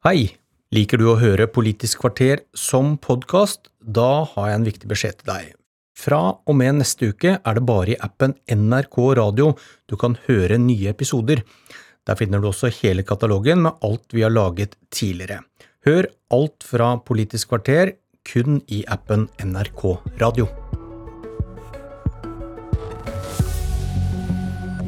Hei! Liker du å høre Politisk kvarter som podkast? Da har jeg en viktig beskjed til deg. Fra og med neste uke er det bare i appen NRK Radio du kan høre nye episoder. Der finner du også hele katalogen med alt vi har laget tidligere. Hør alt fra Politisk kvarter kun i appen NRK Radio.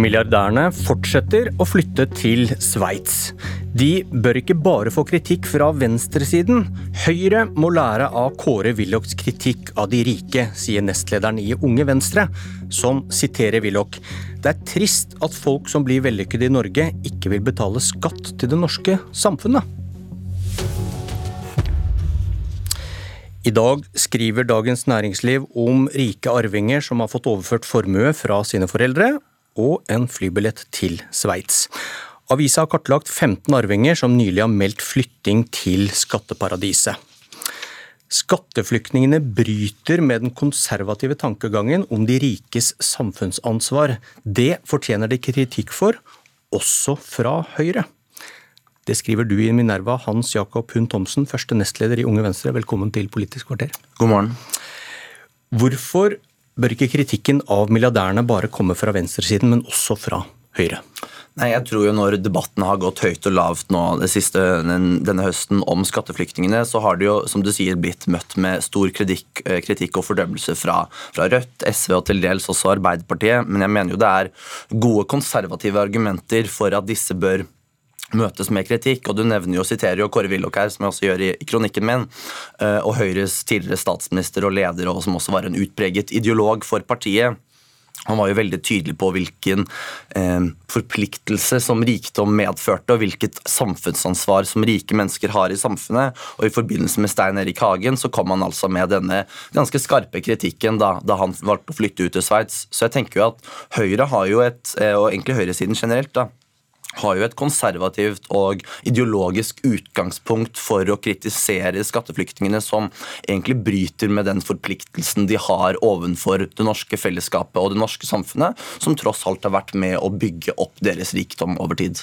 Milliardærene fortsetter å flytte til Sveits. De bør ikke bare få kritikk fra venstresiden. Høyre må lære av Kåre Willochs kritikk av de rike, sier nestlederen i Unge Venstre, som siterer Willoch. Det er trist at folk som blir vellykkede i Norge, ikke vil betale skatt til det norske samfunnet. I dag skriver Dagens Næringsliv om rike arvinger som har fått overført formue fra sine foreldre, og en flybillett til Sveits. Avisa har kartlagt 15 arvinger som nylig har meldt flytting til skatteparadiset. Skatteflyktningene bryter med den konservative tankegangen om de rikes samfunnsansvar. Det fortjener de kritikk for, også fra Høyre. Det skriver du i Minerva, Hans Jakob Hund Thomsen, første nestleder i Unge Venstre. Velkommen til Politisk kvarter. God morgen. Hvorfor bør ikke kritikken av milliardærene bare komme fra venstresiden, men også fra Høyre? Nei, jeg tror jo Når debatten har gått høyt og lavt nå siste, denne høsten om skatteflyktningene, så har det jo som du sier, blitt møtt med stor kritikk, eh, kritikk og fordømmelse fra, fra, Rødt, SV og til dels også Arbeiderpartiet. Men jeg mener jo det er gode konservative argumenter for at disse bør møtes med kritikk. og Du nevner jo, siterer jo Kåre Willoch her, som jeg også gjør i, kronikken min, eh, og Høyres tidligere statsminister og leder, og som også var en utpreget ideolog for partiet. Han var jo veldig tydelig på hvilken eh, forpliktelse som rikdom medførte, og hvilket samfunnsansvar som rike mennesker har i samfunnet. Og I forbindelse med Stein Erik Hagen så kom han altså med denne ganske skarpe kritikken da, da han valgte å flytte ut til Sveits. Så jeg tenker jo at Høyre har jo et, eh, og egentlig høyresiden generelt, da, har jo et konservativt og ideologisk utgangspunkt for å kritisere skatteflyktningene som egentlig bryter med den forpliktelsen de har ovenfor det norske fellesskapet og det norske samfunnet, som tross alt har vært med å bygge opp deres rikdom over tid.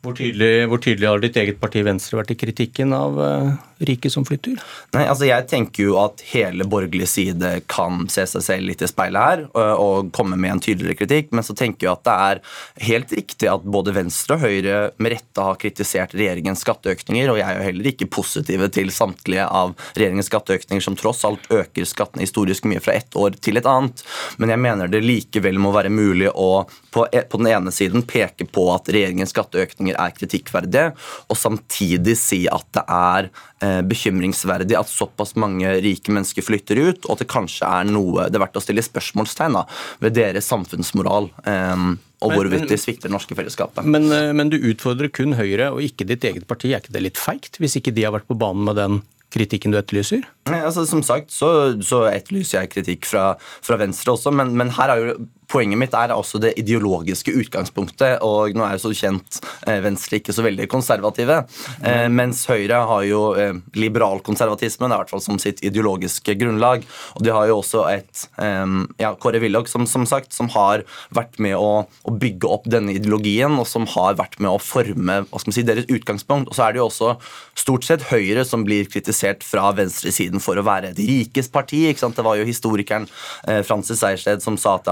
Hvor tydelig, hvor tydelig, har ditt eget parti Venstre vært i kritikken av uh, rike som flytter? Nei, altså Jeg tenker jo at hele borgerlig side kan se seg selv litt i speilet her og, og komme med en tydeligere kritikk, men så tenker jeg at det er helt riktig at både Venstre og Høyre med rette har kritisert regjeringens skatteøkninger, og jeg er jo heller ikke positive til samtlige av regjeringens skatteøkninger som tross alt øker skattene historisk mye fra ett år til et annet, men jeg mener det likevel må være mulig å på, e, på den ene siden peke på at regjeringens skatteøkninger ytringer er kritikkverdige, og samtidig si at det er eh, bekymringsverdig at såpass mange rike mennesker flytter ut, og at det kanskje er noe det er verdt å stille spørsmålstegn da, ved deres samfunnsmoral. Eh, og hvorvidt de svikter det norske fellesskapet. Men, eh, men, du utfordrer kun Høyre og ikke ditt eget parti. Er ikke det litt feigt, hvis ikke de har vært på banen med den kritikken du etterlyser? Altså, som sagt så, så etterlyser jeg kritikk fra, fra Venstre også, men, men, her er jo poenget mitt er også det ideologiske utgangspunktet. og Nå er jo så kjent eh, Venstre ikke så veldig konservative, eh, mens Høyre har jo eh, liberalkonservatismen, i hvert fall som sitt ideologiske grunnlag. og De har jo også et ja, Kåre Willoch, som, som, sagt, som har vært med å, å, bygge opp denne ideologien, og som har vært med å forme hva skal man si, deres utgangspunkt. Og så er det jo også stort sett Høyre som blir kritisert fra venstresiden for å være et rikes parti. ikke sant? Det var jo historikeren Francis Sejersted som sa at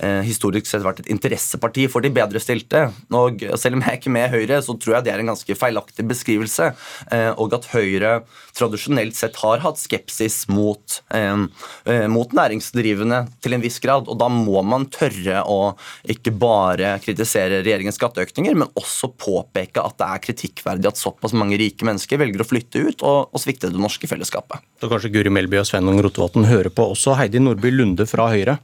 Eh, historisk sett vært et interesseparti for de bedrestilte. Og selv om jeg er ikke med Høyre, så tror jeg det er en ganske feilaktig beskrivelse. Eh, og at Høyre tradisjonelt sett har hatt skepsis mot, eh, mot næringsdrivende til en viss grad. Og da må man tørre å ikke bare kritisere regjeringens skatteøkninger, men også påpeke at det er kritikkverdig at såpass mange rike mennesker velger å flytte ut og, og svikte det norske fellesskapet. Så kanskje Guri Melby og Sveinung Rotevatn hører på også. Heidi Nordby Lunde fra Høyre.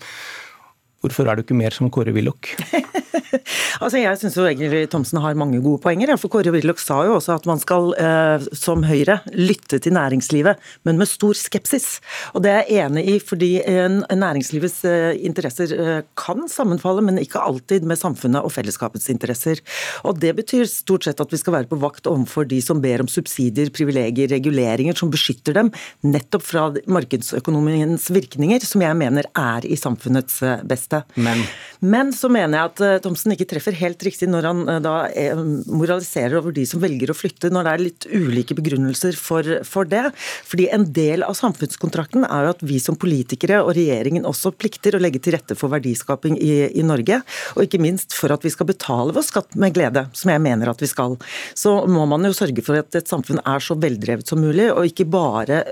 Hvorfor er du ikke mer som Kåre Willoch? altså Jeg syns egentlig Thomsen har mange gode poenger. For Kåre Willoch sa jo også at man skal, eh, som Høyre, lytte til næringslivet, men med stor skepsis. Og det er jeg enig i, fordi næringslivets eh, interesser eh, kan sammenfalle, men ikke alltid med samfunnet og fellesskapets interesser. Og Det betyr stort sett at vi skal være på vakt overfor de som ber om subsidier, privilegier, reguleringer som beskytter dem nettopp fra markedsøkonomiens virkninger, som jeg mener er i samfunnets beste. Men? Men så mener jeg at uh, Thomsen ikke treffer helt riktig når han uh, da uh, moraliserer over de som velger å flytte, når det er litt ulike begrunnelser for, for, det. Fordi en del av samfunnskontrakten er jo at vi som politikere og regjeringen også plikter å legge til rette for verdiskaping i, i Norge, og ikke minst for at vi skal betale vår skatt med glede, som jeg mener at vi skal. Så må man jo sørge for at et samfunn er så veldrevet som mulig, og ikke bare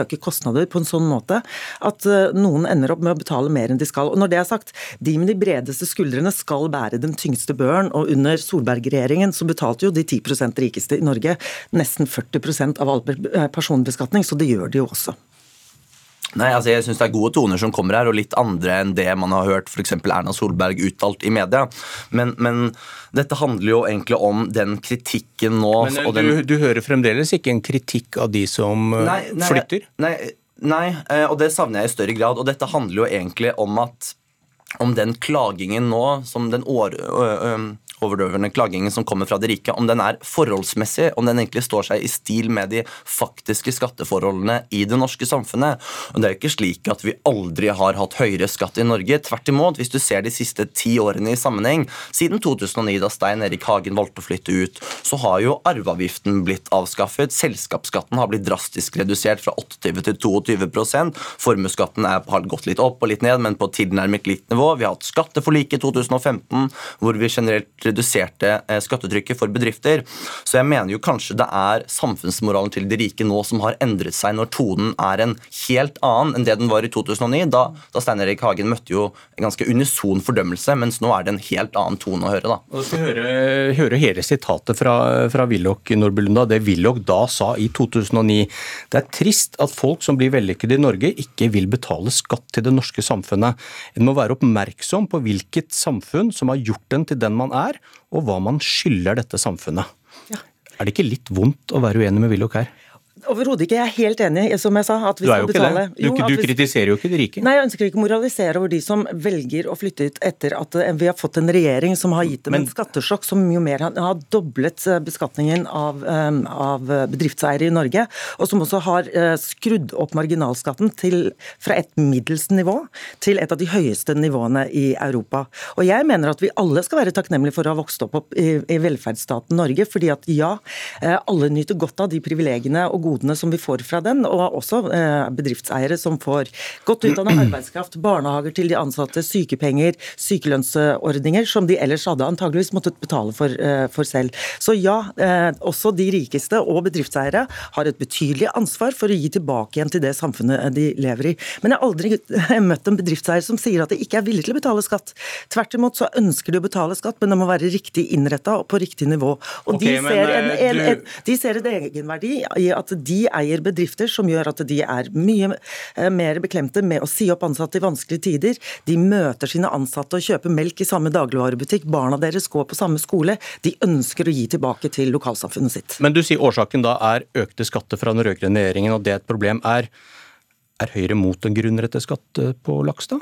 øke kostnader på en sånn måte at noen ender opp med å betale mer enn de skal. Og når det er sagt, de med de bredeste skuldrene skal bære den tyngste børen. Og under Solberg-regjeringen så betalte jo de 10% rikeste i Norge nesten 40% av all personbeskatning, så det gjør de jo også. Nei, altså Jeg syns det er gode toner som kommer her, og litt andre enn det man har hørt f.eks. Erna Solberg uttalt i media. Men, men, dette handler jo egentlig om den kritikken nå Men eh, du, den... du, hører fremdeles ikke en kritikk av de som eh, nei, nei, flytter? Nei, nei, eh, og det savner jeg i større grad. Og dette handler jo egentlig om at om den klagingen nå, som den år, overdøvende klagingen som kommer fra de rike, om den er forholdsmessig, om den egentlig står seg i stil med de faktiske skatteforholdene i det norske samfunnet. Og Det er jo ikke slik at vi aldri har hatt høyere skatt i Norge. Tvert imot, hvis du ser de siste ti årene i sammenheng, siden 2009, da Stein Erik Hagen valgte å flytte ut, så har jo arveavgiften blitt avskaffet. Selskapsskatten har blitt drastisk redusert fra 28 til 22% Formuesskatten har gått litt opp og litt ned, men på tilnærmet likt nivå. Vi har hatt skatteforliket i 2015, hvor vi generelt reduserte eh, skattetrykket for bedrifter. Så jeg mener jo kanskje det er samfunnsmoralen til de rike nå som har endret seg, når tonen er en helt annen enn det den var i 2009. Da, da Stein Erik Hagen møtte jo en ganske unison fordømmelse, mens nå er det en helt annen tone å høre. da. Og skal høre, høre hele sitatet fra, fra Willoch Nordbylunda, det Willoch da sa i 2009. Det er trist at folk som blir vellykket i Norge, ikke vil betale skatt til det norske samfunnet. En må være oppmerksom på hvilket samfunn som har gjort den til den man er, og hva man skylder dette samfunnet. Ja. Er det ikke litt vondt å være uenig med Willoch her? Overhodet ikke. Jeg er helt enig, som jeg sa. at vi du er jo ikke betale. det. Du, jo, du kritiserer jo ikke de rike. Nei, jeg ønsker ikke å moralisere over de som velger å flytte ut etter at eh, vi har fått en regjering som har gitt dem Men... en skattesjokk som jo mer har doblet eh, beskatningen av, um, av, bedriftseiere i Norge, og som også har skrudd opp marginalskatten til, fra et middels nivå til et av de høyeste nivåene i Europa. Og jeg mener at vi alle skal være takknemlige for å ha vokst opp i, i velferdsstaten Norge, fordi at ja, alle nyter godt av de privilegiene og godene som vi får fra den, og også eh, bedriftseiere som får godt utdannet arbeidskraft, barnehager til de ansatte, sykepenger, sykelønnsordninger, som de ellers hadde antageligvis måttet betale for, eh, for selv. Så ja, eh, også de rikeste og bedriftseiere har et betydelig ansvar for å gi tilbake igjen til det samfunnet de lever i. Men jeg har aldri møtt en bedriftseier som sier at de ikke er villig til å betale skatt. Tvert imot så ønsker de å betale skatt, men det må være riktig innretta og på riktig nivå. Og okay, de, ser en, en, en, de ser en egenverdi i at de eier bedrifter som gjør at de er mye eh, mer beklemte med å si opp ansatte i vanskelige tider. De møter sine ansatte og kjøper melk i samme dagligvarebutikk. Barna deres går på samme skole. De ønsker å gi tilbake til lokalsamfunnet sitt. Men du sier årsaken da er økte skatter fra den rød-grønne regjeringen, og det er et problem. Er, er Høyre mot en grunnretteskatt på laks, da?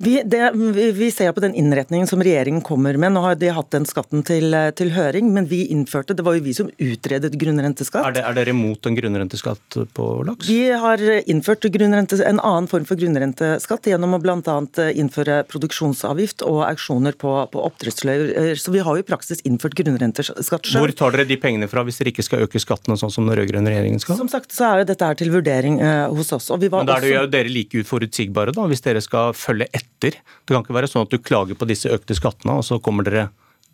Vi, det, vi, ser på den innretningen som regjeringen kommer med. Nå har de hatt den skatten til, til, høring, men vi innførte Det var jo vi som utredet grunnrenteskatt. Er, det, er dere imot en grunnrenteskatt på laks? Vi har innført en annen form for grunnrenteskatt gjennom å bl.a. innføre produksjonsavgift og auksjoner på, på oppdrettsløyver. Så vi har jo i praksis innført grunnrenteskatt selv. Hvor tar dere de pengene fra hvis dere ikke skal øke skattene sånn som den rød-grønne regjeringen skal? Som sagt så er jo dette her til vurdering uh, hos oss. men da er det jo dere like uforutsigbare, da, hvis dere skal følge etter etter. Det kan ikke være sånn at du klager på disse økte skattene, og så kommer dere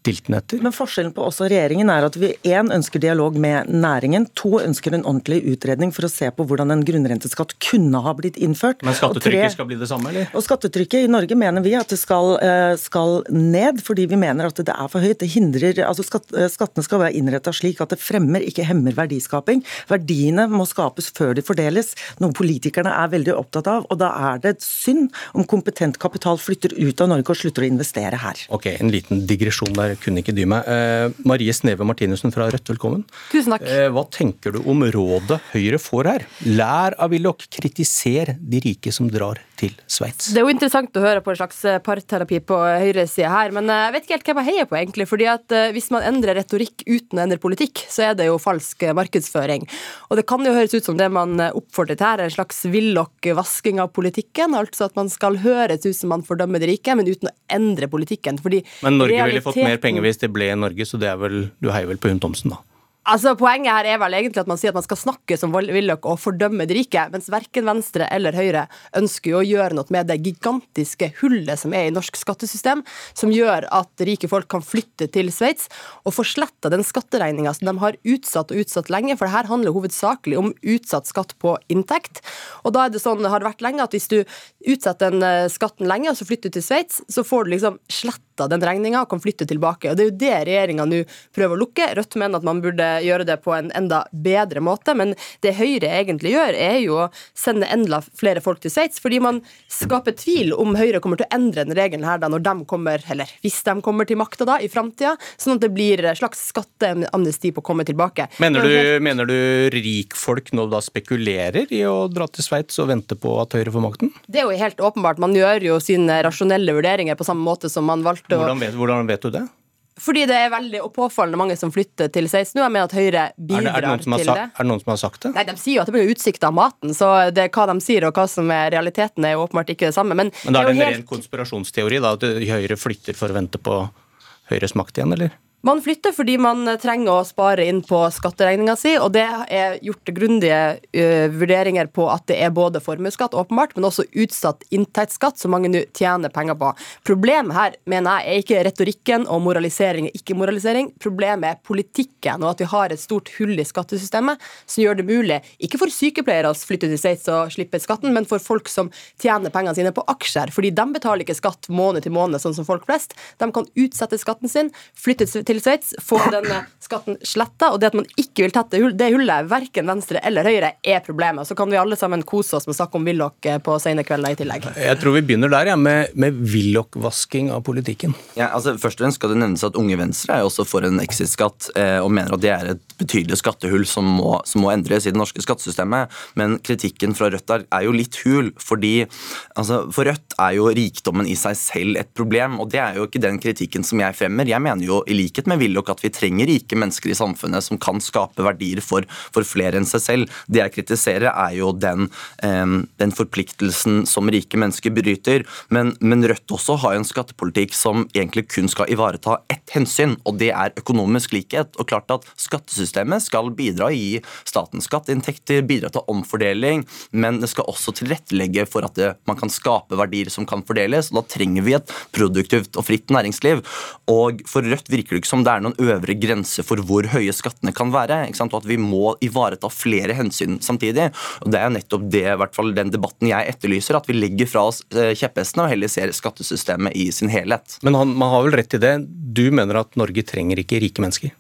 dilten etter. Men Forskjellen på oss og regjeringen er at vi én ønsker dialog med næringen, to ønsker en ordentlig utredning for å se på hvordan en grunnrenteskatt kunne ha blitt innført. Men skattetrykket tre, skal bli det samme, eller? Og Skattetrykket i Norge mener vi at det skal, eh, skal ned, fordi vi mener at det er for høyt. Det hindrer, altså skatt, eh, Skattene skal være innretta slik at det fremmer, ikke hemmer verdiskaping. Verdiene må skapes før de fordeles, noe politikerne er veldig opptatt av. og Da er det synd om kompetent kapital flytter ut av Norge og slutter å investere her. Ok, En liten digresjon der kunne ikke dy meg. Eh, Marie Sneve Martinussen fra Rødt, velkommen. Tusen takk. Eh, hva tenker du om rådet Høyre får her? Lær av Willoch, kritiser de rike som drar til Sveits. Det er jo interessant å høre på en slags eh, parterapi på høyresida her, men eh, jeg vet ikke helt hvem jeg heier på, egentlig. fordi at eh, hvis man endrer retorikk uten å endre politikk, så er det jo falsk markedsføring. Og det kan jo høres ut som det man oppfordrer til her, er en slags Willoch-vasking av politikken. Altså at man skal høres ut som man fordømmer de rike, men uten å endre politikken. Fordi men Norge ville fått mer penger hvis det ble Norge, så det er vel, du heier vel på Hun Thomsen, da? Altså, Poenget her er vel egentlig at man sier at man skal snakke som Willoch og fordømme de rike, mens verken Venstre eller Høyre ønsker jo å gjøre noe med det gigantiske hullet som er i norsk skattesystem, som gjør at rike folk kan flytte til Sveits og få sletta den skatteregninga som de har utsatt og utsatt lenge, for det her handler hovedsakelig om utsatt skatt på inntekt. Og da er det sånn, har det vært lenge, at hvis du utsetter den eh, skatten lenge, og så flytter du til Sveits, så får du liksom sletta den regninga og kan flytte tilbake. Og Det er jo det regjeringa nå prøver å lukke. Rødt mener at man burde gjøre det på en enda bedre måte. Men det Høyre egentlig gjør, er jo å sende enda flere folk til Sveits, fordi man skaper tvil om Høyre kommer til å endre den regelen her da når de kommer, eller hvis de kommer til makta da, i framtida, sånn at det blir slags skatteamnesti på å komme tilbake. Mener du, mener du rikfolk nå da spekulerer i å dra til Sveits og vente på at Høyre får makten? Det er jo helt åpenbart. Man gjør jo sine rasjonelle vurderinger på samme måte som man valgte å hvordan vet, hvordan vet du det? Fordi det er veldig påfallende mange som flytter til Sveits nå. Jeg mener at Høyre bidrar er det, er det til sagt, det. Er det noen som har sagt det? Nei, De sier jo at det blir utsikt av maten, så det, hva de sier og hva som er realiteten, er jo åpenbart ikke det samme. Men, Men da er det, det en helt... ren konspirasjonsteori, da, at Høyre flytter for å vente på Høyres makt igjen, eller? Man flytter fordi man trenger å spare inn på skatteregninga si, og det er gjort grundige uh, vurderinger på at det er både formuesskatt, åpenbart, men også utsatt inntektsskatt, som mange nå tjener penger på. Problemet her, mener jeg, er ikke retorikken og moralisering og ikke-moralisering. Problemet er politikken, og at vi har et stort hull i skattesystemet som gjør det mulig, ikke for sykepleiere å flytte til Sveits og slippe skatten, men for folk som tjener pengene sine på aksjer, fordi de betaler ikke skatt måned til måned, sånn som folk flest. De kan utsette skatten sin, flytte til til Sveits, få denne skatten sletta. Og det at man ikke vil tette det hullet, verken Venstre eller Høyre, er problemet. Så kan vi alle sammen kose oss med å snakke om Willoch eh, på sene kvelder i tillegg. Jeg tror vi begynner der, ja, med, med Willoch-vasking av politikken. Ja, altså Først og fremst skal det nevnes at Unge Venstre er også for en exit-skatt, eh, og mener at det er et betydelig skattehull som må, som må, endres i det norske skattesystemet. Men kritikken fra Rødt er, er jo litt hul, fordi altså, for Rødt er jo rikdommen i seg selv et problem. Og det er jo ikke den kritikken som jeg fremmer. Jeg mener jo i likhet med nok at vi trenger rike mennesker i samfunnet som kan skape verdier for, for flere enn seg selv. Det jeg kritiserer, er jo den, eh, den forpliktelsen som rike mennesker bryter. Men, men Rødt også har en skattepolitikk som egentlig kun skal ivareta ett hensyn, og det er økonomisk likhet. Og klart at skattesystemet skal bidra i statens skatteinntekter, bidra til omfordeling, men det skal også tilrettelegge for at det, man kan skape verdier som kan fordeles. og Da trenger vi et produktivt og fritt næringsliv. Og For Rødt virker det ikke som det er noen øvre grense for hvor høye skattene kan være. og At vi må ivareta flere hensyn samtidig. og Det er nettopp det, i hvert fall den debatten jeg etterlyser, at vi legger fra oss eh, kjepphestene og heller ser skattesystemet i sin helhet. Men han, man har vel rett i det. Du mener at Norge trenger ikke rike mennesker?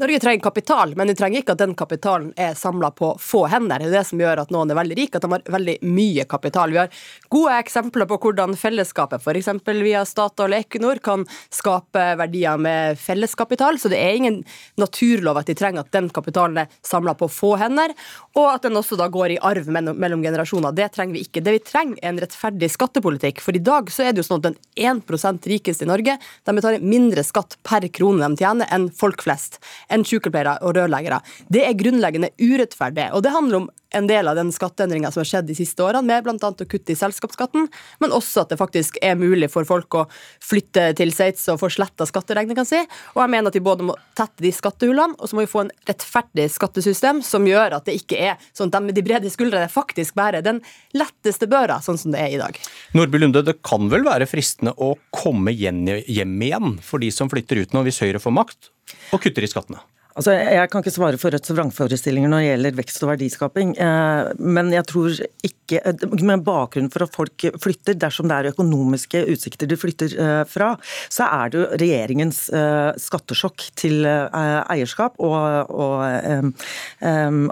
Norge trenger kapital, men vi trenger ikke at den kapitalen er samla på få hender. Det er det som gjør at noen er veldig rike, at de har veldig mye kapital. Vi har gode eksempler på hvordan fellesskapet, f.eks. via Statoil og Equinor, kan skape verdier med felleskapital. Så det er ingen naturlov at de trenger at den kapitalen er samla på få hender, og at den også da går i arv mellom generasjoner. Det trenger vi ikke. Det vi trenger, er en rettferdig skattepolitikk. For i dag så er det jo sånn at den 1 rikeste i Norge de betaler mindre skatt per krone de tjener, enn folk flest enn sykepleiere og rørleggere. Det er grunnleggende urettferdig. og det handler om en del av den skatteendringa som har skjedd de siste årene, med bl.a. å kutte i selskapsskatten, men også at det faktisk er mulig for folk å flytte til Sveits og få sletta skatteregninga si. Og jeg mener at vi både må tette de skattehullene, og så må vi få en rettferdig skattesystem som gjør at det ikke er sånn at de med de brede skuldrene faktisk bærer den letteste børa, sånn som det er i dag. Nordby Lunde, det kan vel være fristende å komme hjem igjen for de som flytter ut nå, hvis Høyre får makt? og kutter i skattene. Altså, Jeg kan ikke svare for Rødts vrangforestillinger når det gjelder vekst og verdiskaping. Eh, men jeg tror ikke Med bakgrunn for at folk flytter, dersom det er økonomiske utsikter de flytter eh, fra, så er det jo regjeringens eh, skattesjokk til eierskap og, og,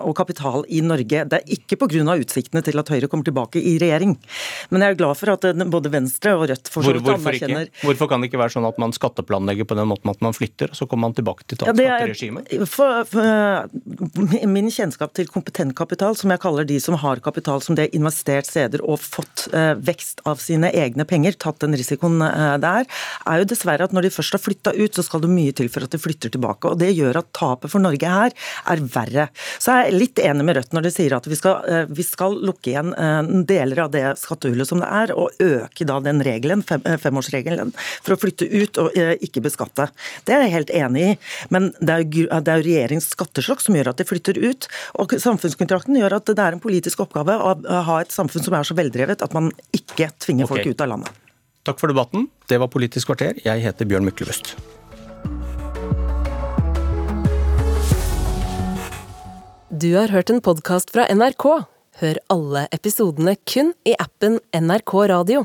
og kapital i Norge. Det er ikke pga. utsiktene til at Høyre kommer tilbake i regjering. Men jeg er glad for at både Venstre og Rødt for så vidt anerkjenner Hvorfor kan det ikke være sånn at man skatteplanlegger på den måten at man flytter, og så kommer man tilbake til skatteregimet? Ja, for, for, min kjennskap til kompetent kapital, som jeg kaller de som har kapital som det er investert steder og fått eh, vekst av sine egne penger, tatt den risikoen eh, det er, jo dessverre at når de først har flytta ut, så skal det mye til for at de flytter tilbake. og Det gjør at tapet for Norge her er verre. Så jeg er litt enig med Rødt når de sier at vi skal, eh, vi skal lukke igjen eh, deler av det skattehullet som det er, og øke da den regelen, fem, eh, femårsregelen, for å flytte ut og eh, ikke beskatte. Det er jeg helt enig i. Men det er jo, det er jo regjeringens skattesjokk som gjør at de flytter ut. Og samfunnskontrakten gjør at det er en politisk oppgave å ha et samfunn som er så veldrevet at man ikke tvinger okay. folk ut av landet. Takk for debatten. Det var Politisk kvarter. Jeg heter Bjørn Myklebust. Du har hørt en podkast fra NRK. Hør alle episodene kun i appen NRK Radio.